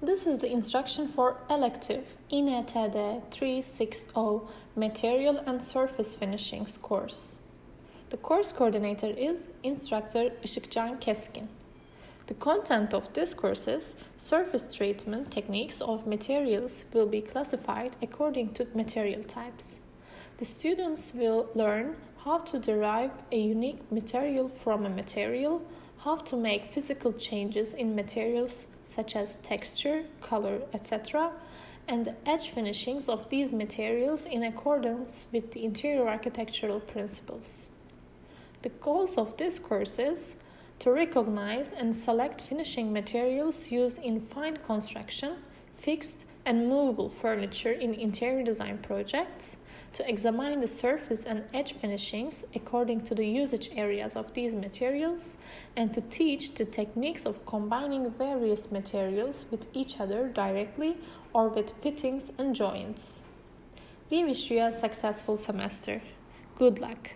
This is the instruction for elective INTD 360 Material and Surface Finishings course. The course coordinator is instructor Işıkcan Keskin. The content of this course's surface treatment techniques of materials will be classified according to material types. The students will learn how to derive a unique material from a material, how to make physical changes in materials such as texture, color, etc., and the edge finishings of these materials in accordance with the interior architectural principles. The goals of this course is to recognize and select finishing materials used in fine construction, fixed and movable furniture in interior design projects, to examine the surface and edge finishings according to the usage areas of these materials, and to teach the techniques of combining various materials with each other directly or with fittings and joints. We wish you a successful semester. Good luck!